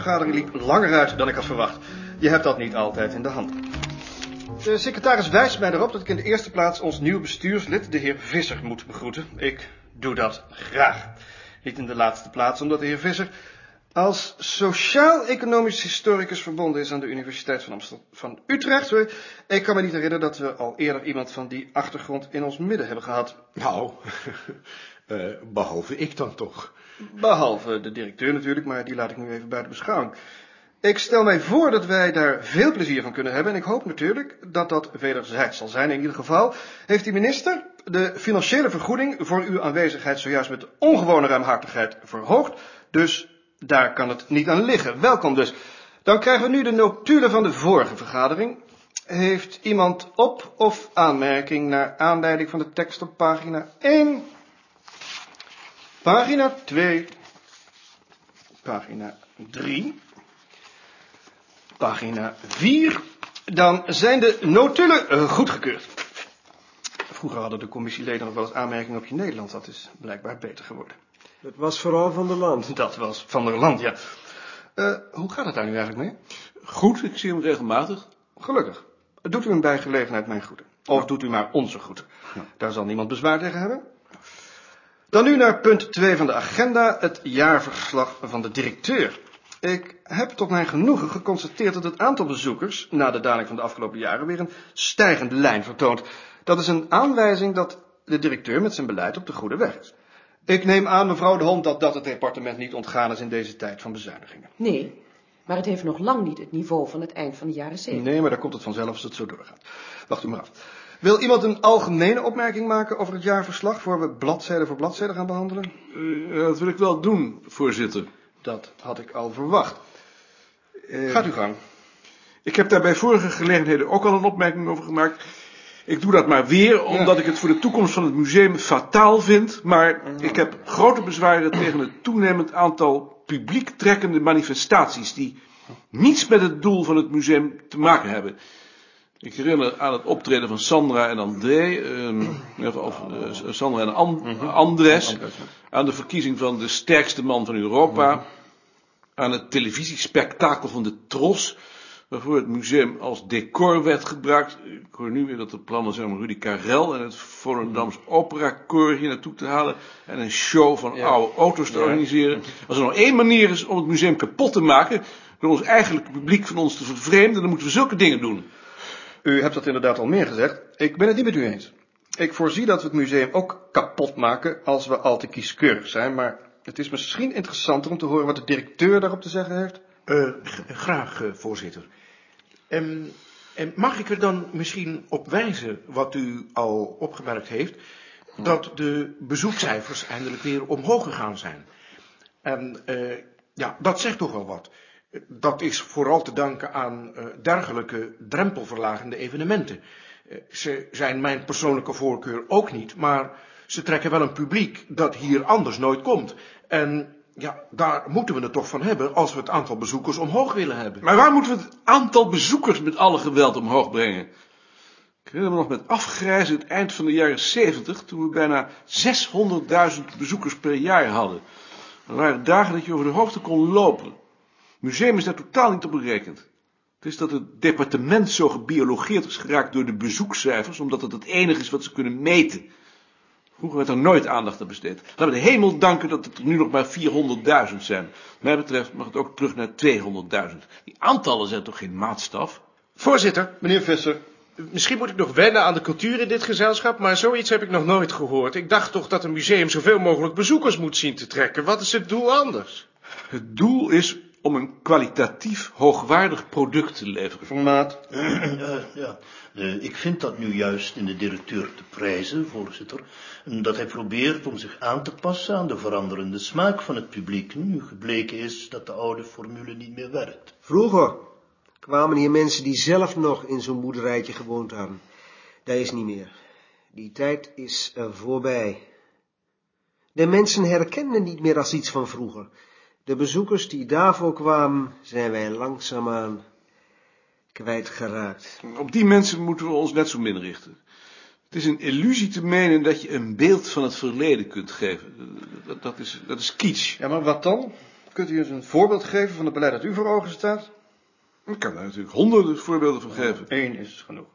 vergadering liep langer uit dan ik had verwacht. Je hebt dat niet altijd in de hand. De secretaris wijst mij erop dat ik in de eerste plaats ons nieuw bestuurslid, de heer Visser, moet begroeten. Ik doe dat graag. Niet in de laatste plaats, omdat de heer Visser als sociaal-economisch historicus verbonden is aan de Universiteit van, van Utrecht. Ik kan me niet herinneren dat we al eerder iemand van die achtergrond in ons midden hebben gehad. Nou, uh, behalve ik dan toch. Behalve de directeur natuurlijk, maar die laat ik nu even buiten beschouwing. Ik stel mij voor dat wij daar veel plezier van kunnen hebben en ik hoop natuurlijk dat dat wederzijds zal zijn. In ieder geval heeft de minister de financiële vergoeding voor uw aanwezigheid zojuist met ongewone ruimhartigheid verhoogd. Dus daar kan het niet aan liggen. Welkom dus. Dan krijgen we nu de notulen van de vorige vergadering. Heeft iemand op- of aanmerking naar aanleiding van de tekst op pagina 1, pagina 2, pagina 3, pagina 4? Dan zijn de notulen eh, goedgekeurd. Vroeger hadden de commissieleden nog wel eens aanmerkingen op je Nederlands. Dat is blijkbaar beter geworden. Dat was vooral van der Land. Dat was van der Land, ja. Uh, hoe gaat het daar nu eigenlijk mee? Goed, ik zie hem regelmatig. Gelukkig. Doet u hem bij gelegenheid mijn groeten. Of doet u maar onze groeten. Daar zal niemand bezwaar tegen hebben. Dan nu naar punt 2 van de agenda, het jaarverslag van de directeur. Ik heb tot mijn genoegen geconstateerd dat het aantal bezoekers, na de daling van de afgelopen jaren, weer een stijgende lijn vertoont. Dat is een aanwijzing dat de directeur met zijn beleid op de goede weg is. Ik neem aan, mevrouw de Hond, dat dat het departement niet ontgaan is in deze tijd van bezuinigingen. Nee, maar het heeft nog lang niet het niveau van het eind van de jaren zeventig. Nee, maar daar komt het vanzelf als het zo doorgaat. Wacht u maar af. Wil iemand een algemene opmerking maken over het jaarverslag, voor we bladzijde voor bladzijde gaan behandelen? Uh, dat wil ik wel doen, voorzitter. Dat had ik al verwacht. Uh, Gaat u gang. Ik heb daar bij vorige gelegenheden ook al een opmerking over gemaakt. Ik doe dat maar weer, omdat ja. ik het voor de toekomst van het museum fataal vind. Maar ik heb grote bezwaren tegen het toenemend aantal publiek trekkende manifestaties die niets met het doel van het museum te maken hebben. Ik herinner aan het optreden van Sandra en André, uh, of uh, Sandra en An Andres, aan de verkiezing van de sterkste man van Europa, aan het televisiespektakel van de Tros, waarvoor het museum als decor werd gebruikt. Ik hoor nu weer dat de plannen zijn om Rudy Karel en het Volendams Opera Koor hier naartoe te halen en een show van ja. oude auto's te ja. organiseren. Als er nog één manier is om het museum kapot te maken, door ons eigenlijke publiek van ons te vervreemden, dan moeten we zulke dingen doen. U hebt dat inderdaad al meer gezegd. Ik ben het niet met u eens. Ik voorzie dat we het museum ook kapot maken als we al te kieskeurig zijn, maar het is misschien interessanter om te horen wat de directeur daarop te zeggen heeft. Uh, graag, uh, voorzitter. Um, mag ik er dan misschien op wijzen, wat u al opgemerkt heeft, dat de bezoekcijfers eindelijk weer omhoog gegaan zijn. En uh, ja, dat zegt toch wel wat. Dat is vooral te danken aan dergelijke drempelverlagende evenementen. Ze zijn mijn persoonlijke voorkeur ook niet, maar ze trekken wel een publiek dat hier anders nooit komt. En ja, daar moeten we het toch van hebben als we het aantal bezoekers omhoog willen hebben. Maar waar moeten we het aantal bezoekers met alle geweld omhoog brengen? Ik herinner nog met afgrijzen het eind van de jaren 70, toen we bijna 600.000 bezoekers per jaar hadden. Er waren dagen dat je over de hoogte kon lopen. Museum is daar totaal niet op berekend. Het is dat het departement zo gebiologeerd is geraakt door de bezoekcijfers, omdat het het enige is wat ze kunnen meten. Vroeger werd er nooit aandacht aan besteed. Laten we de hemel danken dat het er nu nog maar 400.000 zijn. Wat mij betreft mag het ook terug naar 200.000. Die aantallen zijn toch geen maatstaf? Voorzitter, meneer Visser. Misschien moet ik nog wennen aan de cultuur in dit gezelschap, maar zoiets heb ik nog nooit gehoord. Ik dacht toch dat een museum zoveel mogelijk bezoekers moet zien te trekken. Wat is het doel anders? Het doel is om een kwalitatief hoogwaardig product te leveren. Formaat. Ja, ja. Uh, ik vind dat nu juist in de directeur te prijzen, voorzitter, dat hij probeert om zich aan te passen aan de veranderende smaak van het publiek, nu gebleken is dat de oude formule niet meer werkt. Vroeger kwamen hier mensen die zelf nog in zo'n boerderijtje gewoond hadden. Dat is niet meer. Die tijd is er voorbij. De mensen herkennen niet meer als iets van vroeger. De bezoekers die daarvoor kwamen, zijn wij langzaamaan kwijtgeraakt. Op die mensen moeten we ons net zo min richten. Het is een illusie te menen dat je een beeld van het verleden kunt geven. Dat, dat, is, dat is kitsch. Ja, maar wat dan? Kunt u eens een voorbeeld geven van het beleid dat u voor ogen staat? Ik kan daar natuurlijk honderden voorbeelden van geven. Eén is genoeg.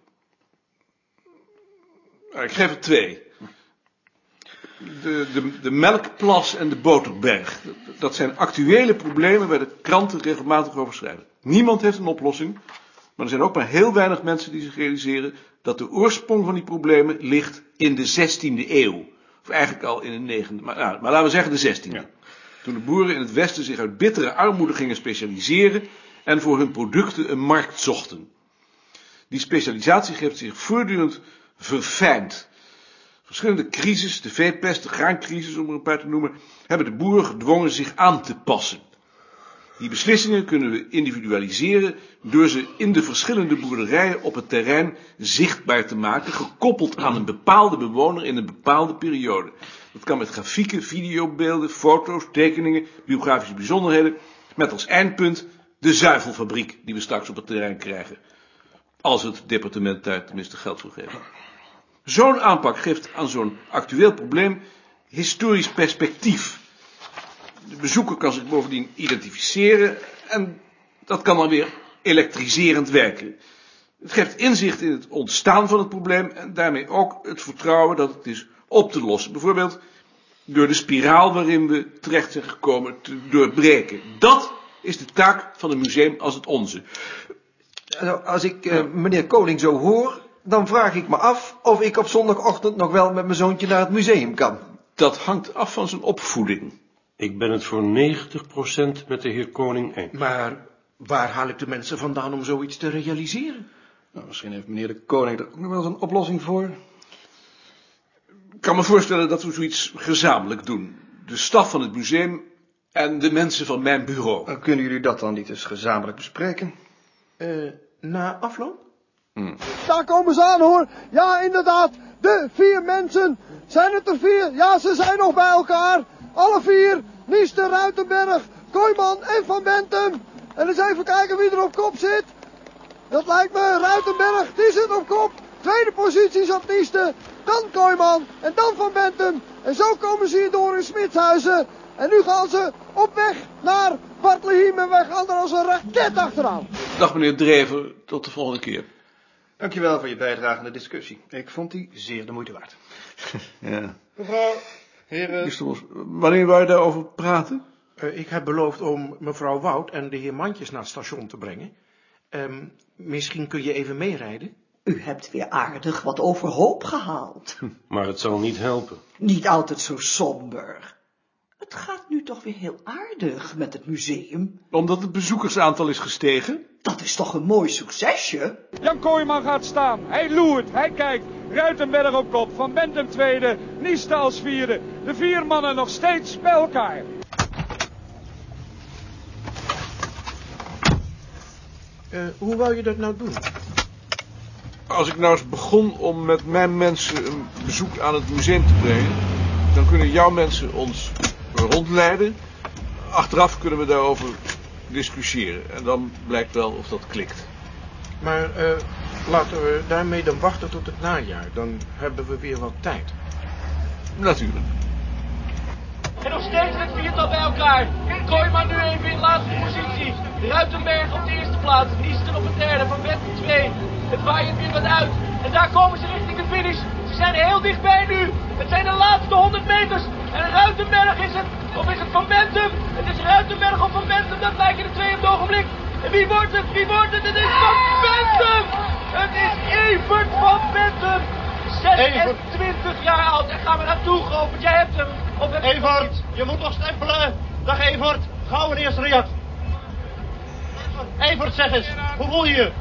Ik geef er twee. De, de, de melkplas en de boterberg. Dat zijn actuele problemen waar de kranten regelmatig over schrijven. Niemand heeft een oplossing. Maar er zijn ook maar heel weinig mensen die zich realiseren dat de oorsprong van die problemen ligt in de 16e eeuw. Of eigenlijk al in de 9e, maar, nou, maar laten we zeggen de 16e. Toen de boeren in het Westen zich uit bittere armoede gingen specialiseren en voor hun producten een markt zochten. Die specialisatie heeft zich voortdurend verfijnd. Verschillende crises, de veepest, de graancrisis om er een paar te noemen, hebben de boeren gedwongen zich aan te passen. Die beslissingen kunnen we individualiseren door ze in de verschillende boerderijen op het terrein zichtbaar te maken, gekoppeld aan een bepaalde bewoner in een bepaalde periode. Dat kan met grafieken, videobeelden, foto's, tekeningen, biografische bijzonderheden, met als eindpunt de zuivelfabriek die we straks op het terrein krijgen. Als het departement daar tenminste geld voor geeft. Zo'n aanpak geeft aan zo'n actueel probleem historisch perspectief. De bezoeker kan zich bovendien identificeren en dat kan dan weer elektriserend werken. Het geeft inzicht in het ontstaan van het probleem en daarmee ook het vertrouwen dat het is op te lossen. Bijvoorbeeld door de spiraal waarin we terecht zijn gekomen te doorbreken. Dat is de taak van een museum als het onze. Nou, als ik eh, meneer Koning zo hoor, dan vraag ik me af of ik op zondagochtend nog wel met mijn zoontje naar het museum kan. Dat hangt af van zijn opvoeding. Ik ben het voor 90% met de heer Koning eens. Maar waar haal ik de mensen vandaan om zoiets te realiseren? Nou, misschien heeft meneer de koning er ook nog wel eens een oplossing voor. Ik kan me voorstellen dat we zoiets gezamenlijk doen. De staf van het museum en de mensen van mijn bureau. Dan kunnen jullie dat dan niet eens gezamenlijk bespreken? Eh, na afloop? Daar komen ze aan hoor. Ja, inderdaad. De vier mensen. Zijn het er vier? Ja, ze zijn nog bij elkaar. Alle vier. Niester, Ruitenberg, Kooiman en Van Bentum. En eens even kijken wie er op kop zit. Dat lijkt me Ruitenberg. Die zit op kop. Tweede positie zat Niester. Dan Kooiman. En dan Van Bentum. En zo komen ze hier door in Smitshuizen. En nu gaan ze op weg naar Bartleheim. En wij gaan er als een raket achteraan. Dag meneer Drever, tot de volgende keer. Dankjewel voor je bijdrage aan de discussie. Ik vond die zeer de moeite waard. Ja. Mevrouw, heren. Mr. Wanneer wou je daarover praten? Eh, ik heb beloofd om mevrouw Wout en de heer Mandjes naar het station te brengen. Ehm, misschien kun je even meerijden? U hebt weer aardig wat overhoop gehaald. Maar het zal niet helpen. Niet altijd zo somber. Het gaat nu toch weer heel aardig met het museum. Omdat het bezoekersaantal is gestegen? Dat is toch een mooi succesje? Jan Kooijman gaat staan. Hij loert, hij kijkt. Ruitenberg op kop, Van Bentum tweede, Nieste als vierde. De vier mannen nog steeds bij elkaar. Eh, hoe wou je dat nou doen? Als ik nou eens begon om met mijn mensen een bezoek aan het museum te brengen, dan kunnen jouw mensen ons rondleiden. Achteraf kunnen we daarover discussiëren. En dan blijkt wel of dat klikt. Maar eh, laten we daarmee dan wachten tot het najaar. Dan hebben we weer wat tijd. Natuurlijk. En nog steeds het viertal bij elkaar. Kooiman nu even in laatste positie. Ruitenberg op de eerste plaats. Niesten op de derde. Van Wetten twee. Het waait weer wat uit. En daar komen ze richting de finish. Ze zijn heel dichtbij nu. Het zijn de laatste 100 meters. En Ruitenberg is het. Of is het Van Bentum? Het is Ruitenberg of Van Bentum. Dat lijken de twee op het ogenblik. En wie wordt het? Wie wordt het? Het is Van Bentum. Het is Evert van Bentum. 26 jaar oud. En ga maar naartoe, Govert. Jij hebt hem. Of heb Evert, je moet nog stempelen. Dag Evert, gauw een eerste reactie. Evert, zeg eens, hoe voel je je?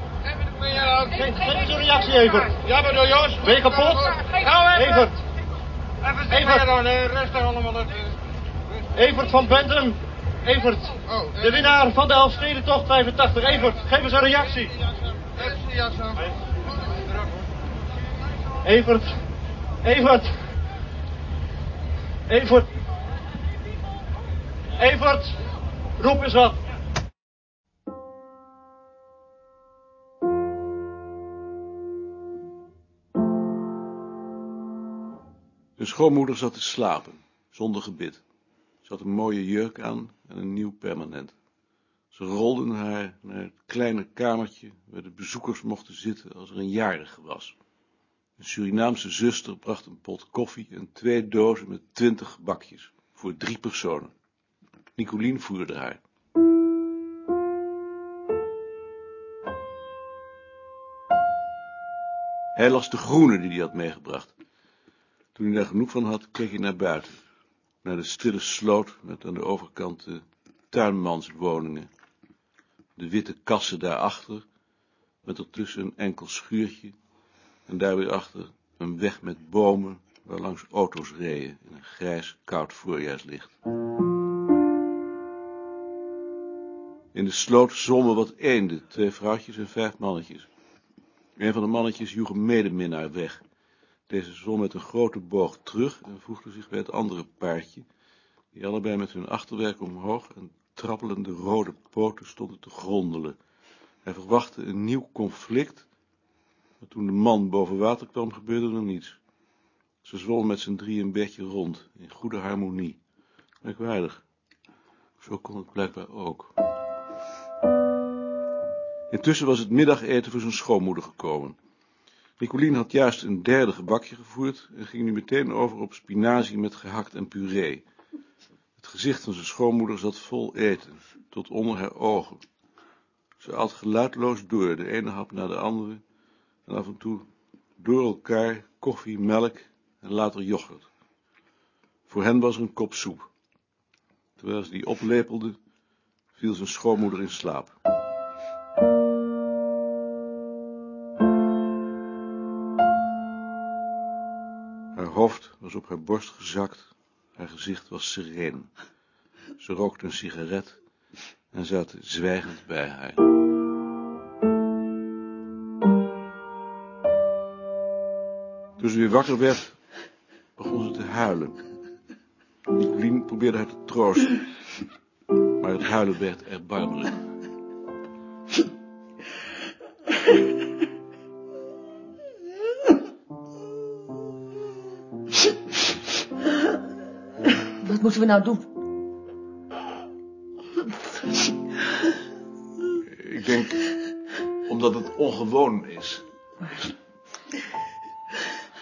Geef eens een reactie, Evert. Ja, maar door Jos. Ben je kapot? Gauw. Evert, Even Evert. zitten dan, eh, rustig allemaal. eh. Evert van Bentum. Evert, Oh, de winnaar van de Elfstedentocht 85. Evert, geef eens een reactie. Evert, Evert. Evert. Evert, roep eens wat. Schoonmoeder zat te slapen, zonder gebit. Ze had een mooie jurk aan en een nieuw permanent. Ze rolden haar naar het kleine kamertje waar de bezoekers mochten zitten als er een jarige was. Een Surinaamse zuster bracht een pot koffie en twee dozen met twintig bakjes, voor drie personen. Nicolien voerde haar. Hij las de groene die hij had meegebracht. Toen hij daar genoeg van had, keek hij naar buiten. Naar de stille sloot met aan de overkant de tuinmanswoningen. De witte kassen daarachter, met ertussen een enkel schuurtje. En daar weer achter een weg met bomen, waar langs auto's reden in een grijs, koud voorjaarslicht. In de sloot zwommen wat eenden, twee vrouwtjes en vijf mannetjes. Een van de mannetjes joeg een medeminnaar weg. Deze zwom met een grote boog terug en voegde zich bij het andere paardje, die allebei met hun achterwerk omhoog en trappelende rode poten stonden te grondelen. Hij verwachtte een nieuw conflict, maar toen de man boven water kwam, gebeurde er niets. Ze zwommen met z'n drie een beetje rond, in goede harmonie. Merkwaardig. Zo kon het blijkbaar ook. Intussen was het middageten voor zijn schoonmoeder gekomen. Nicolien had juist een derde gebakje gevoerd en ging nu meteen over op spinazie met gehakt en puree. Het gezicht van zijn schoonmoeder zat vol eten, tot onder haar ogen. Ze at geluidloos door, de ene hap na de andere, en af en toe door elkaar koffie, melk en later yoghurt. Voor hen was er een kop soep. Terwijl ze die oplepelde, viel zijn schoonmoeder in slaap. Hoofd was op haar borst gezakt, haar gezicht was sereen. Ze rookte een sigaret en zat zwijgend bij haar. Toen ze weer wakker werd, begon ze te huilen. Nicolien probeerde haar te troosten, maar het huilen werd erbarmelijk. Moeten we nou doen? Ik denk omdat het ongewoon is.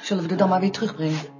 Zullen we er dan maar weer terugbrengen?